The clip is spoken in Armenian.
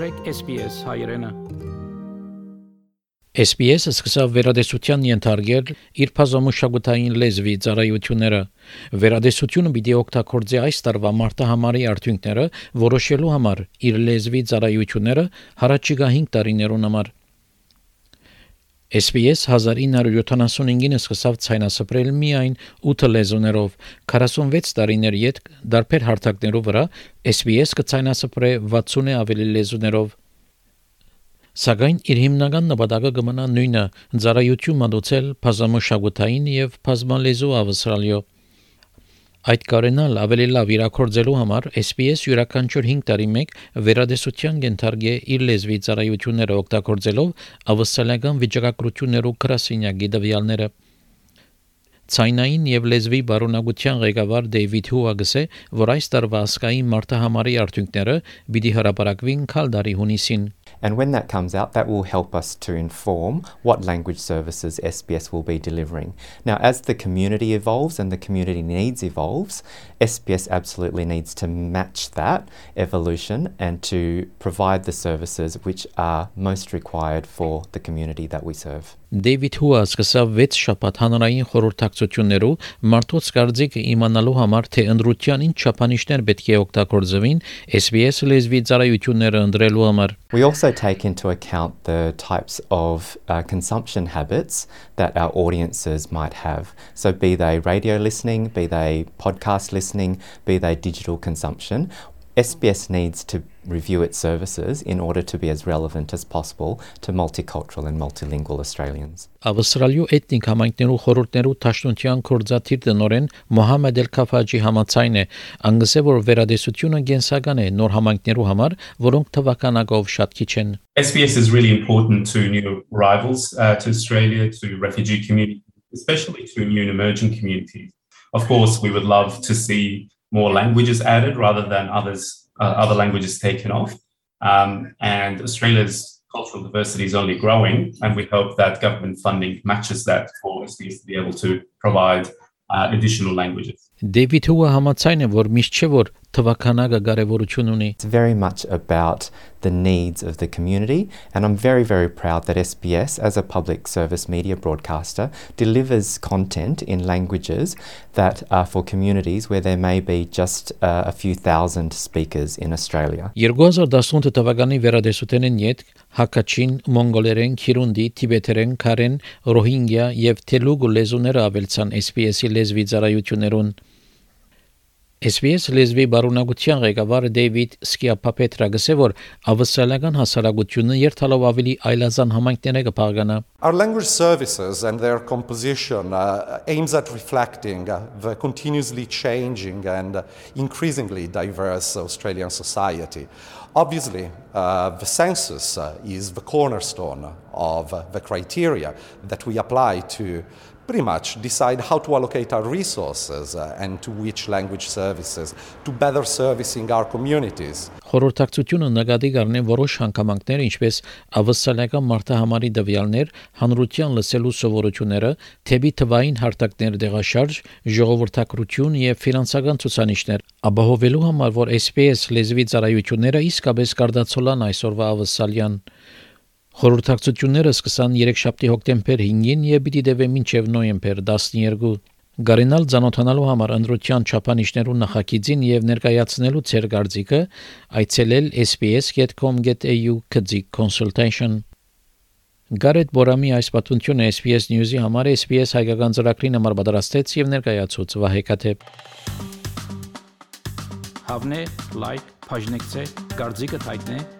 մտրեք SPS հայրենը SPS-ը սկսավ վերադեսության ենթարկել իր բազմամշակութային լեզվի ծառայությունները։ Վերադեսությունը պիտի օգտագործի այս տարվա մարտահամարի արդյունքները որոշելու համար իր լեզվի ծառայությունները հարաճիգա 5 տարիներուն համար։ SPS 1975-ին սկսավ ցայնասպրել միայն 8 լեզուներով. 46 տարիներ յետ դարբեր հարթակներով վրա SPS կցայնասպրե 60-ը ավելի լեզուներով Սակայն իր հիմնական նպատակը կմնա նույնը՝ ծառայություն մատուցել բազմամշակութային եւ բազմալեզու ավստրալիո Այդ կարենալ ավելի լավ իրակորձելու համար SPS յուրաքանչյուր 5 տարի մեկ վերադեսության կենթարգե իր լեզվի ծառայությունները օգտագործելով ավստրալիական վիճակագրություններու գրասենյակի դվյալները Ցայնային եւ լեզվի բարոնակության ղեկավար Դեյվիդ Հուագսը, որ այս տարվա ասկայի մարտահամարի արդյունքները պիտի հրապարակվին քալդարի հունիսին And when that comes out, that will help us to inform what language services SBS will be delivering. Now, as the community evolves and the community needs evolves, SBS absolutely needs to match that evolution and to provide the services which are most required for the community that we serve. Դեյվիդ Հուա սկսավ 6 շաբաթ հանրային խորհրդակցություններով մարդոց կարծիքը իմանալու համար թե ընդրության ինչ չափանիշներ պետք է օգտագործվին SBS լեզվի ծառայությունները ընդրելու համար We also take into account the types of uh, consumption habits that our audiences might have. So be they radio listening, be they podcast listening, be they digital consumption. SBS needs to review its services in order to be as relevant as possible to multicultural and multilingual Australians. Ավստրալիու էթնիկ համայնքներու խորհուրդներու Տաշտունտյան կորձաթիր տնորեն Մոհամեդ Էլ-Քաֆաջի համաձայն է, անգսե որ վերադեսությունը գենսական է նոր համայնքներու համար, որոնք թվականակով շատ քիչ են. SBS is really important to new arrivals uh, to Australia, to refugee communities, especially to new and emerging communities. Of course, we would love to see more languages added rather than others uh, other languages taken off. Um, and Australia's cultural diversity is only growing, and we hope that government funding matches that for SBS to be able to provide uh, additional languages. Դեվիդ Հուը համաձայն է, որ միշտ չէ որ թվականակը կարևորություն ունի. It's very much about the needs of the community and I'm very very proud that SBS as a public service media broadcaster delivers content in languages that are for communities where there may be just uh, a few thousand speakers in Australia. 2018 թվականի վերադեսութենեն յետ հակաչին, մոնգոլերեն, քիրունդի, տիբետերեն, քարեն, ռոհինգյա եւ թելուգու լեզուները ավելցան SBS-ի լեզվի ծառայություններուն SBS լեզվի բարունակության ղեկավար Դեյվիդ Սկիապապետրա գսե որ ավստրալիական հասարակությունը երթալով ավելի այլազան համայնքները կփաղանա Our language services and their composition uh, aims at reflecting uh, the continuously changing and uh, increasingly diverse Australian society. Obviously, uh, the census uh, is the cornerstone of uh, the criteria that we apply to pretty much decide how to allocate our resources uh, and to which language services to better servicing our communities. Խորհրդակցությունը նկատի կառնի որոշ հանգամանքներ, ինչպես ավստրալիական մարտահամարի դվյալներ, հանրության լսելու սովորությունները, թեպի թվային հարթակներ դեղաշարժ, ժողովրդակրություն եւ ֆինանսական ցուցանիշներ, ապահովելու համար, որ SPS լեզվի ծառայությունները իսկապես կարդացոլան այսօրվա ավստրալիան Խորհրդակցությունները սկսան 3 շաբթի հոկտեմբեր 5-ին եւ պիտի դեվեն մինչեւ նոյեմբեր 12 Գարենալ ցանոթանալու համար ընդրության չափանիշներու նախագիծին եւ ներկայացնելու ցեր գարձիկը այցելել sps.com.au կձի consultation Գարետ Բորամի այս պատմությունը SPS News-ի համար SPS հայկական ծրագրին համար պատրաստեց եւ ներկայացուց Վահե Կաթեփ Հավնե լայք բաժնեկցե դարձիկը թայտնե